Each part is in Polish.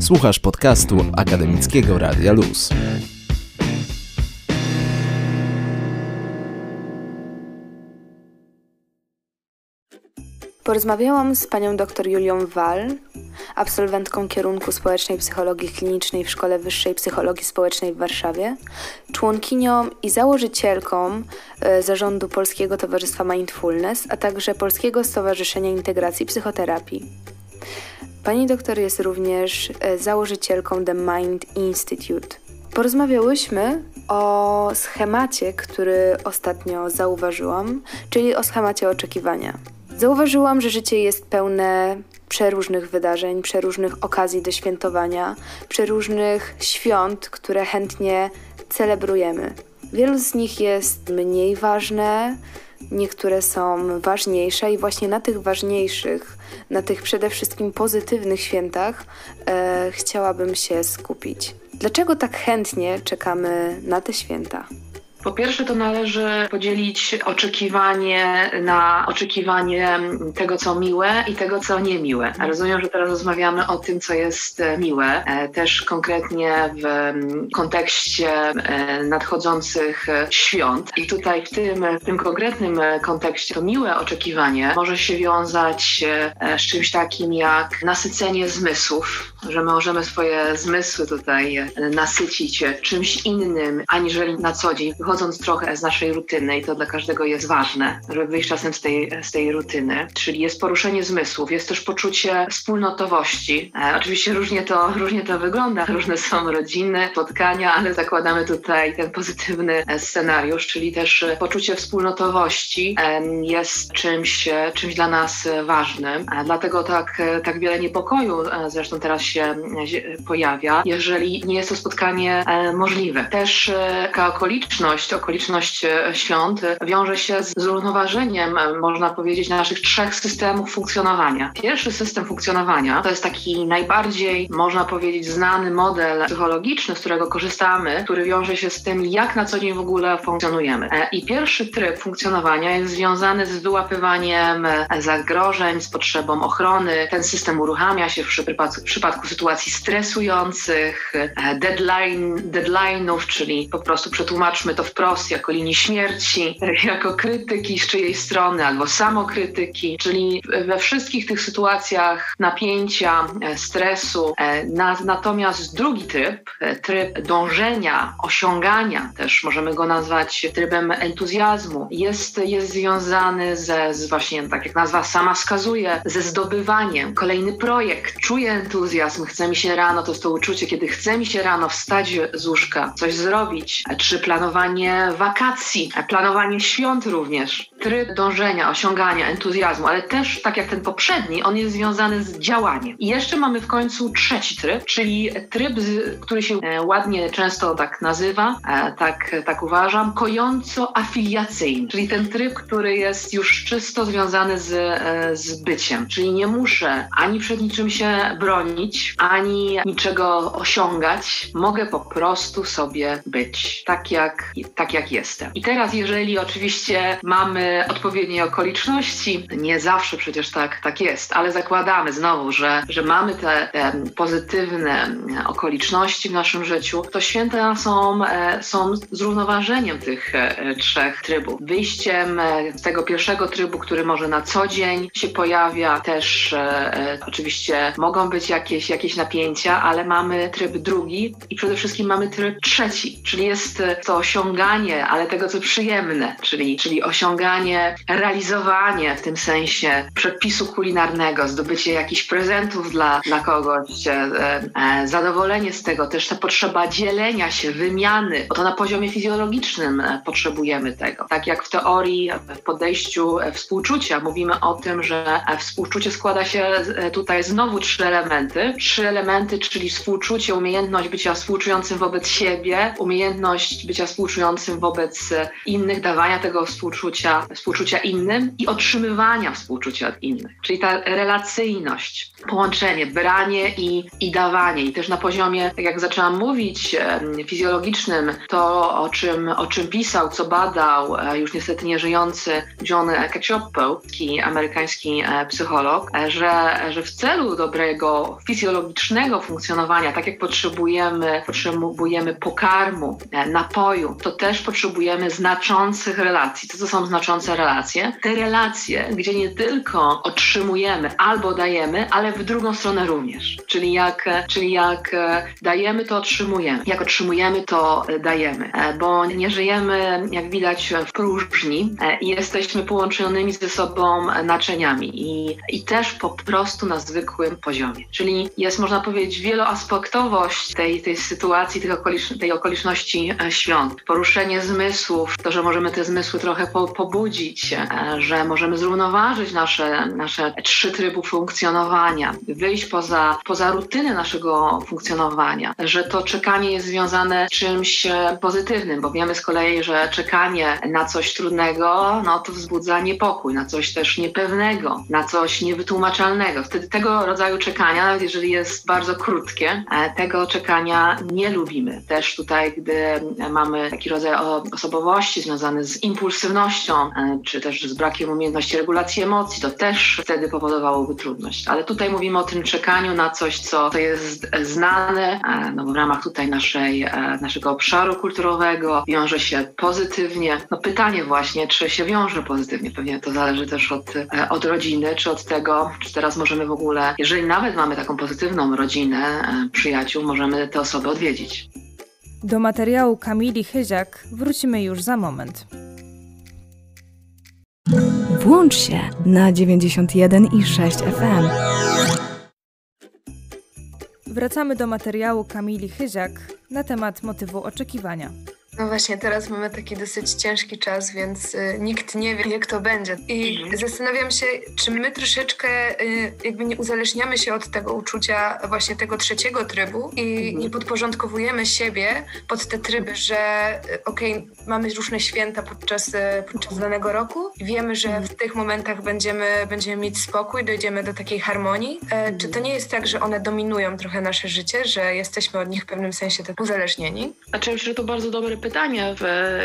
Słuchasz podcastu Akademickiego Radia Luz. Porozmawiałam z panią dr Julią Wal, absolwentką kierunku społecznej psychologii klinicznej w Szkole Wyższej Psychologii Społecznej w Warszawie, członkinią i założycielką e, zarządu Polskiego Towarzystwa Mindfulness, a także Polskiego Stowarzyszenia Integracji Psychoterapii. Pani doktor jest również e, założycielką The Mind Institute. Porozmawiałyśmy o schemacie, który ostatnio zauważyłam, czyli o schemacie oczekiwania. Zauważyłam, że życie jest pełne przeróżnych wydarzeń, przeróżnych okazji do świętowania, przeróżnych świąt, które chętnie celebrujemy. Wielu z nich jest mniej ważne, niektóre są ważniejsze, i właśnie na tych ważniejszych, na tych przede wszystkim pozytywnych świętach e, chciałabym się skupić. Dlaczego tak chętnie czekamy na te święta? Po pierwsze, to należy podzielić oczekiwanie na oczekiwanie tego, co miłe i tego, co niemiłe. Rozumiem, że teraz rozmawiamy o tym, co jest e, miłe, e, też konkretnie w kontekście e, nadchodzących świąt. I tutaj w tym, w tym konkretnym kontekście to miłe oczekiwanie może się wiązać z czymś takim jak nasycenie zmysłów, że możemy swoje zmysły tutaj nasycić czymś innym, aniżeli na co dzień wychodząc trochę z naszej rutyny, i to dla każdego jest ważne, żeby wyjść czasem z tej, z tej rutyny, czyli jest poruszenie zmysłów, jest też poczucie wspólnotowości. E, oczywiście różnie to, różnie to wygląda, różne są rodziny, spotkania, ale zakładamy tutaj ten pozytywny e, scenariusz, czyli też e, poczucie wspólnotowości e, jest czymś, czymś dla nas ważnym. Dlatego tak, tak wiele niepokoju zresztą teraz się pojawia, jeżeli nie jest to spotkanie możliwe. Też taka okoliczność, okoliczność, okoliczność e, świąt wiąże się z zrównoważeniem, e, można powiedzieć, naszych trzech systemów funkcjonowania. Pierwszy system funkcjonowania to jest taki najbardziej, można powiedzieć, znany model psychologiczny, z którego korzystamy, który wiąże się z tym, jak na co dzień w ogóle funkcjonujemy. E, I pierwszy tryb funkcjonowania jest związany z wyłapywaniem zagrożeń, z potrzebą ochrony. Ten system uruchamia się w przypadku, w przypadku sytuacji stresujących, deadline, deadline'ów, czyli po prostu przetłumaczmy to wprost jako linii śmierci, jako krytyki z czyjej strony albo samokrytyki, czyli we wszystkich tych sytuacjach napięcia, e, stresu. E, natomiast drugi tryb, e, tryb dążenia, osiągania, też możemy go nazwać trybem entuzjazmu, jest, jest związany ze, z właśnie, tak jak nazwa sama wskazuje, ze zdobywaniem. Kolejny projekt, czuję entuzjazm, chce mi się rano, to jest to uczucie, kiedy chce mi się rano wstać z łóżka, coś zrobić, czy planowanie planowanie wakacji, planowanie świąt również, tryb dążenia, osiągania, entuzjazmu, ale też, tak jak ten poprzedni, on jest związany z działaniem. I jeszcze mamy w końcu trzeci tryb, czyli tryb, który się e, ładnie często tak nazywa, e, tak, tak uważam, kojąco-afiliacyjny, czyli ten tryb, który jest już czysto związany z, e, z byciem, czyli nie muszę ani przed niczym się bronić, ani niczego osiągać, mogę po prostu sobie być, tak jak tak jak jestem. I teraz, jeżeli oczywiście mamy odpowiednie okoliczności, nie zawsze przecież tak, tak jest, ale zakładamy znowu, że, że mamy te, te pozytywne okoliczności w naszym życiu, to święta są, e, są zrównoważeniem tych e, trzech trybów. Wyjściem e, z tego pierwszego trybu, który może na co dzień się pojawia, też oczywiście mogą być jakieś, jakieś napięcia, ale mamy tryb drugi i przede wszystkim mamy tryb trzeci, czyli jest to osiąganie, ale tego, co przyjemne, czyli, czyli osiąganie, realizowanie w tym sensie przepisu kulinarnego, zdobycie jakichś prezentów dla, dla kogoś, e, e, zadowolenie z tego, też ta potrzeba dzielenia się, wymiany, bo to na poziomie fizjologicznym e, potrzebujemy tego. Tak jak w teorii, w podejściu współczucia mówimy o tym, że współczucie składa się tutaj znowu trzy elementy. Trzy elementy, czyli współczucie, umiejętność bycia współczującym wobec siebie, umiejętność bycia współczującym wobec innych, dawania tego współczucia, współczucia innym i otrzymywania współczucia od innych. Czyli ta relacyjność, połączenie, branie i, i dawanie. I też na poziomie, tak jak zaczęłam mówić, fizjologicznym, to o czym, o czym pisał, co badał e, już niestety nieżyjący John Cacioppo, amerykański e, psycholog, e, że, że w celu dobrego fizjologicznego funkcjonowania, tak jak potrzebujemy, potrzebujemy pokarmu, napoju, to też potrzebujemy znaczących relacji. Co są znaczące relacje? Te relacje, gdzie nie tylko otrzymujemy albo dajemy, ale w drugą stronę również. Czyli jak, czyli jak dajemy, to otrzymujemy. Jak otrzymujemy, to dajemy. Bo nie żyjemy, jak widać, w próżni i jesteśmy połączonymi ze sobą naczyniami i, i też po prostu na zwykłym poziomie. Czyli jest, można powiedzieć, wieloaspektowość tej, tej sytuacji, tej, okolicz, tej okoliczności e, świąt. Poruszenie zmysłów, to, że możemy te zmysły trochę po, pobudzić, e, że możemy zrównoważyć nasze, nasze trzy tryby funkcjonowania, wyjść poza, poza rutynę naszego funkcjonowania, że to czekanie jest związane z czymś e, pozytywnym, bo wiemy z kolei, że czekanie na coś trudnego, no to wzbudza niepokój, na coś też niepewnego, na coś niewytłumaczalnego. Wtedy tego rodzaju czekania, nawet jeżeli jest bardzo krótkie, e, tego czekania nie lubimy. Też tutaj, gdy mamy taki rodzaj osobowości związany z impulsywnością, czy też z brakiem umiejętności regulacji emocji, to też wtedy powodowałoby trudność. Ale tutaj mówimy o tym czekaniu na coś, co jest znane, e, no w ramach tutaj naszej, naszego obszaru kulturowego, wiąże się pozytywnie. No pytanie właśnie, czy się wiąże pozytywnie, pewnie to zależy też od, e, od rodziny, czy od tego, czy teraz możemy w ogóle, jeżeli nawet mamy taką pozytywną rodzinę, e, przyjaciół, możemy te osoby odwiedzić. Do materiału Kamili Chyziak wrócimy już za moment. Włącz się na 91,6 FM. Wracamy do materiału Kamili Chyziak na temat motywu oczekiwania. No właśnie, teraz mamy taki dosyć ciężki czas, więc y, nikt nie wie, jak to będzie. I mhm. zastanawiam się, czy my troszeczkę y, jakby nie uzależniamy się od tego uczucia właśnie tego trzeciego trybu i mhm. nie podporządkowujemy siebie pod te tryby, że y, okej, okay, mamy różne święta podczas, y, podczas danego roku i wiemy, że mhm. w tych momentach będziemy, będziemy mieć spokój, dojdziemy do takiej harmonii. E, czy to nie jest tak, że one dominują trochę nasze życie, że jesteśmy od nich w pewnym sensie tak uzależnieni? Znaczy, myślę, że to bardzo dobre pytanie pytanie, w,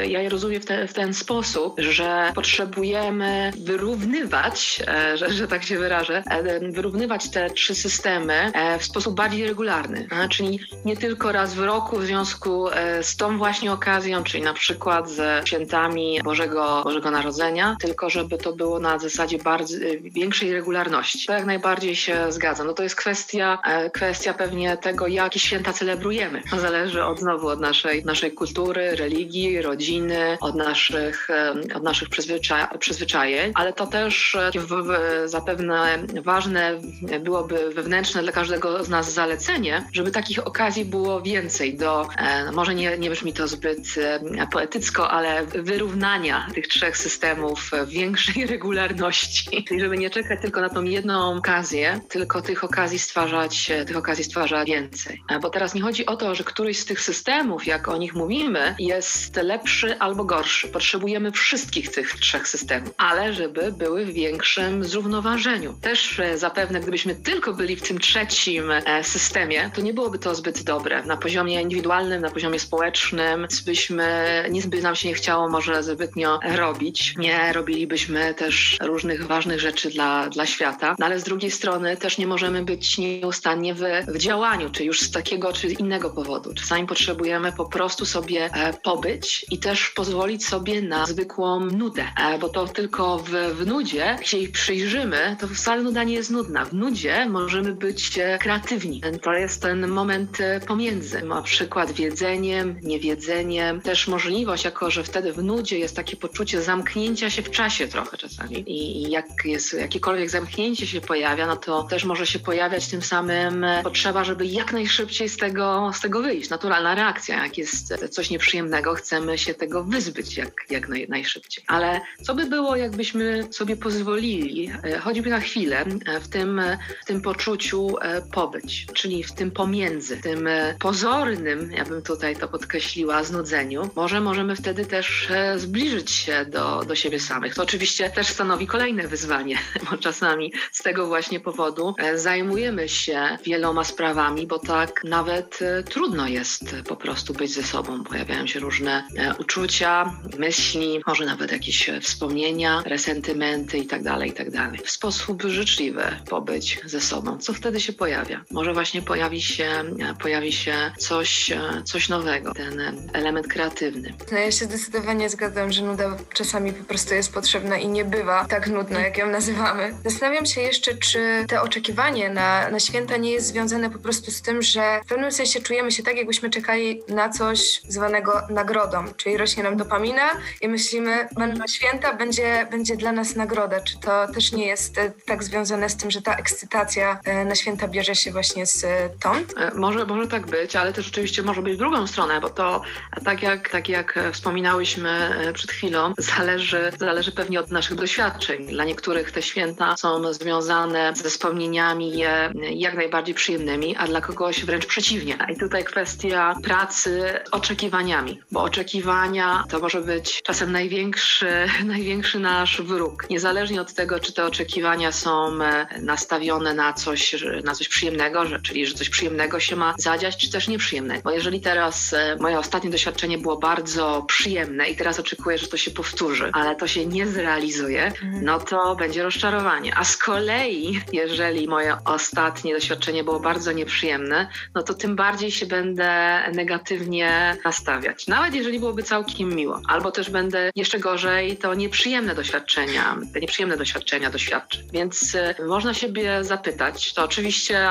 ja je rozumiem w, te, w, ten sposób, że potrzebujemy wyrównywać, e, że, że tak się wyrażę, e, wyrównywać te trzy systemy e, w sposób bardziej regularny. Czyli nie tylko raz w roku w związku z tą właśnie okazją, czyli na przykład ze świętami Bożego, Bożego Narodzenia, tylko żeby to było na zasadzie bardzo, większej regularności. To jak najbardziej się zgadzam. No to jest kwestia, kwestia pewnie tego, jakie święta celebrujemy. To zależy od znowu od naszej, naszej kultury, religii, rodziny, od naszych, od naszych przyzwycza przyzwyczajeń, ale to też e, w, w, zapewne ważne byłoby wewnętrzne dla każdego z nas zalecenie, żeby takich okazji było więcej do, e, może nie, nie brzmi to zbyt e, poetycko, ale wyrównania tych trzech systemów większej regularności, czyli żeby nie czekać tylko na tą jedną okazję, tylko tych okazji stwarzać, tych okazji stwarzać więcej. Bo teraz nie chodzi o to, że któryś z tych systemów, jak o nich mówimy, jest lepszy albo gorszy. Potrzebujemy wszystkich tych trzech systemów, ale żeby były w większym zrównoważeniu. Też e, zapewne, gdybyśmy tylko byli w tym trzecim e, systemie, to nie byłoby to zbyt dobre. Na poziomie indywidualnym, na poziomie społecznym, byśmy, nic by nam się nie chciało może zbytnio robić. Nie robilibyśmy też różnych ważnych rzeczy dla, dla świata, no ale z drugiej strony też nie możemy być nieustannie w, w działaniu, czy już z takiego czy innego powodu. Czasami potrzebujemy po prostu sobie e, pobyć i też pozwolić sobie na zwykłą nudę, e, bo to tylko w, w nudzie, jak się jej przyjrzymy, to wcale nuda nie jest nudna. W nudzie możemy być e, kreatywni. To jest ten moment e, pomiędzy, na przykład wiedzeniem, niewiedzeniem, też możliwość, jako że wtedy w nudzie jest takie poczucie zamknięcia się w czasie trochę czasami i jak jest jakiekolwiek zamknięcie się pojawia, no to też może się pojawiać tym samym potrzeba, żeby jak najszybciej z tego, z tego wyjść. Naturalna reakcja, jak jest coś nieprzyjemnego, chcemy się tego wyzbyć jak, jak naj, najszybciej. Ale co by było, jakbyśmy sobie pozwolili, e, choćby na chwilę, e, w tym, w tym poczuciu e, pobyć, czyli w tym pomiędzy, tym pozornym, ja bym tutaj to podkreśliła, znudzeniu. Może możemy wtedy też zbliżyć się do, do siebie samych. To oczywiście też stanowi kolejne wyzwanie, bo czasami z tego właśnie powodu zajmujemy się wieloma sprawami, bo tak nawet trudno jest po prostu być ze sobą. Pojawiają się różne uczucia, myśli, może nawet jakieś wspomnienia, resentymenty itd., tak itd. Tak w sposób życzliwy pobyć ze sobą. Co wtedy się pojawia? Może właśnie pojawi się, pojawi się coś, coś nowego, ten element kreatywny. No ja się zdecydowanie zgadzam, że nuda czasami po prostu jest potrzebna i nie bywa tak nudna, jak ją nazywamy. Zastanawiam się jeszcze, czy te oczekiwanie na, na święta nie jest związane po prostu z tym, że w pewnym sensie czujemy się tak, jakbyśmy czekali na coś zwanego nagrodą, czyli rośnie nam dopamina i myślimy, będą święta, będzie, będzie dla nas nagroda. Czy to też nie jest e, tak związane z tym, że ta ekscytacja e, na święta bierze się właśnie z stąd? E, może, może tak być, ale też oczywiście może być w drugą stronę, bo to tak jak, tak jak wspominałyśmy przed chwilą, zależy, zależy pewnie od naszych doświadczeń. Dla niektórych te święta są związane ze wspomnieniami jak najbardziej przyjemnymi, a dla kogoś wręcz przeciwnie. I tutaj kwestia pracy oczekiwaniami, bo oczekiwania to może być czasem największy, największy nasz wróg. Niezależnie od tego, czy te oczekiwania są e, nastawione na coś, na coś przyjemnego, że, czyli że coś przyjemnego się ma zadziać, czy też nieprzyjemnego. Bo jeżeli teraz e, moje ostatnie doświadczenie było bardzo przyjemne i teraz oczekuję, że to się powtórzy, ale to się nie zrealizuje, mhm. no to będzie rozczarowanie. A z kolei, jeżeli moje ostatnie doświadczenie było bardzo nieprzyjemne, no to tym bardziej się będę negatywnie nastawiać. Nawet jeżeli byłoby całkiem miło, albo też będę jeszcze gorzej to nieprzyjemne doświadczenia, te nieprzyjemne doświadczenia doświadczę. Więc y, można siebie zapytać, to oczywiście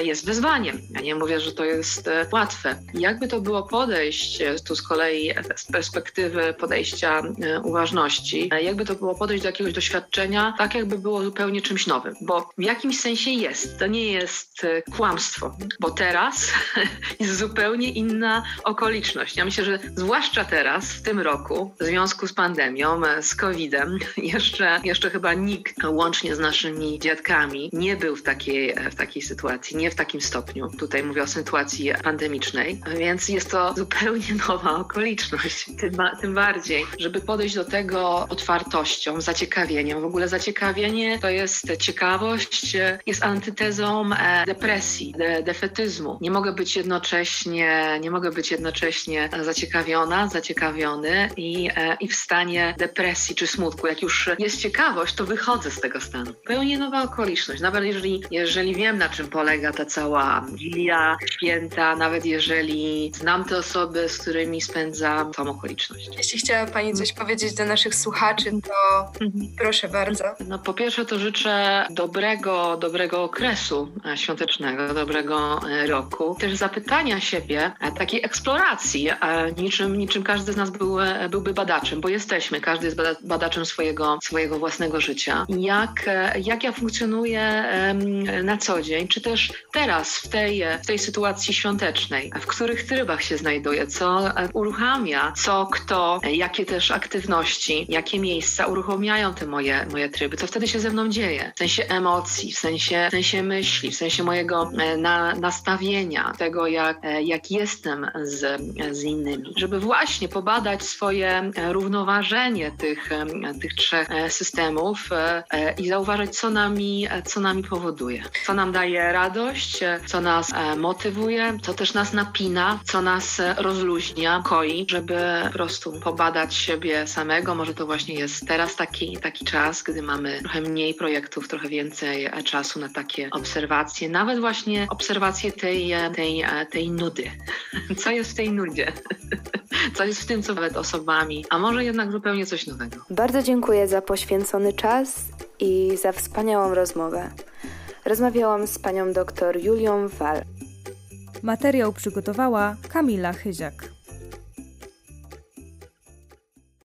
y, jest wyzwaniem. Ja nie mówię, że to jest y, łatwe. Jakby to było podejść, tu z kolei z perspektywy podejścia uważności, jakby to było podejść do jakiegoś doświadczenia, tak jakby było zupełnie czymś nowym, bo w jakimś sensie jest. To nie jest kłamstwo, bo teraz jest zupełnie inna okoliczność. Ja myślę, że zwłaszcza teraz, w tym roku, w związku z pandemią, e, z COVID-em, jeszcze, jeszcze chyba nikt, łącznie z naszymi dziadkami, nie był w takiej, e, w takiej sytuacji, nie w takim stopniu. Tutaj mówię o sytuacji pandemicznej, więc jest to zupełnie nowa okoliczność. Tym, tym bardziej, żeby podejść do tego otwartością, zaciekawieniem. W ogóle zaciekawienie to jest ciekawość, e, jest antytezą depresji, de, defetyzmu. Nie mogę być jednocześnie, nie mogę być jednocześnie zaciekawiona, zaciekawiony i, e, i w stanie depresji czy smutku. Jak już jest ciekawość, to wychodzę z tego stanu. Pełnie nowa okoliczność. Nawet jeżeli, jeżeli wiem, na czym polega ta cała wilia, święta, nawet jeżeli znam te osoby, z którymi spędzam tą okoliczność. Jeśli chciała Pani coś powiedzieć do naszych słuchaczy, to mhm. proszę bardzo. No po pierwsze to życzę dobrego, dobrego okresu e, świątecznego, dobrego e, roku. Też zapytania siebie, takiej eksploracji, niczym, niczym każdy z nas był, byłby badaczem, bo jesteśmy, każdy jest badaczem swojego, swojego własnego życia. Jak, jak ja funkcjonuję na co dzień, czy też teraz w tej, w tej sytuacji świątecznej, w których trybach się znajduję, co uruchamia, co kto, jakie też aktywności, jakie miejsca uruchamiają te moje, moje tryby, co wtedy się ze mną dzieje, w sensie emocji, w sensie, w sensie myśli, w sensie mojego e, na, nastawienia, tego jak, e, jak jestem z, z innymi, żeby właśnie pobadać swoje e, równoważenie tych, e, tych trzech e, systemów i zauważyć, co nami, co nami powoduje, co nam daje radość, co nas motywuje, co też nas napina, co nas rozluźnia, koi, żeby po prostu pobadać siebie samego. Może to właśnie jest teraz taki, taki czas, gdy mamy trochę mniej projektów, trochę więcej czasu na takie obserwacje, nawet właśnie obserwacje tej, tej, tej nudy. Co jest w tej nudzie? Co jest w tym, co nawet osobami, a może jednak zupełnie coś nowego. Bardzo dziękuję za poświęcony czas i za wspaniałą rozmowę. Rozmawiałam z panią dr Julią Wal. Materiał przygotowała Kamila Chyziak.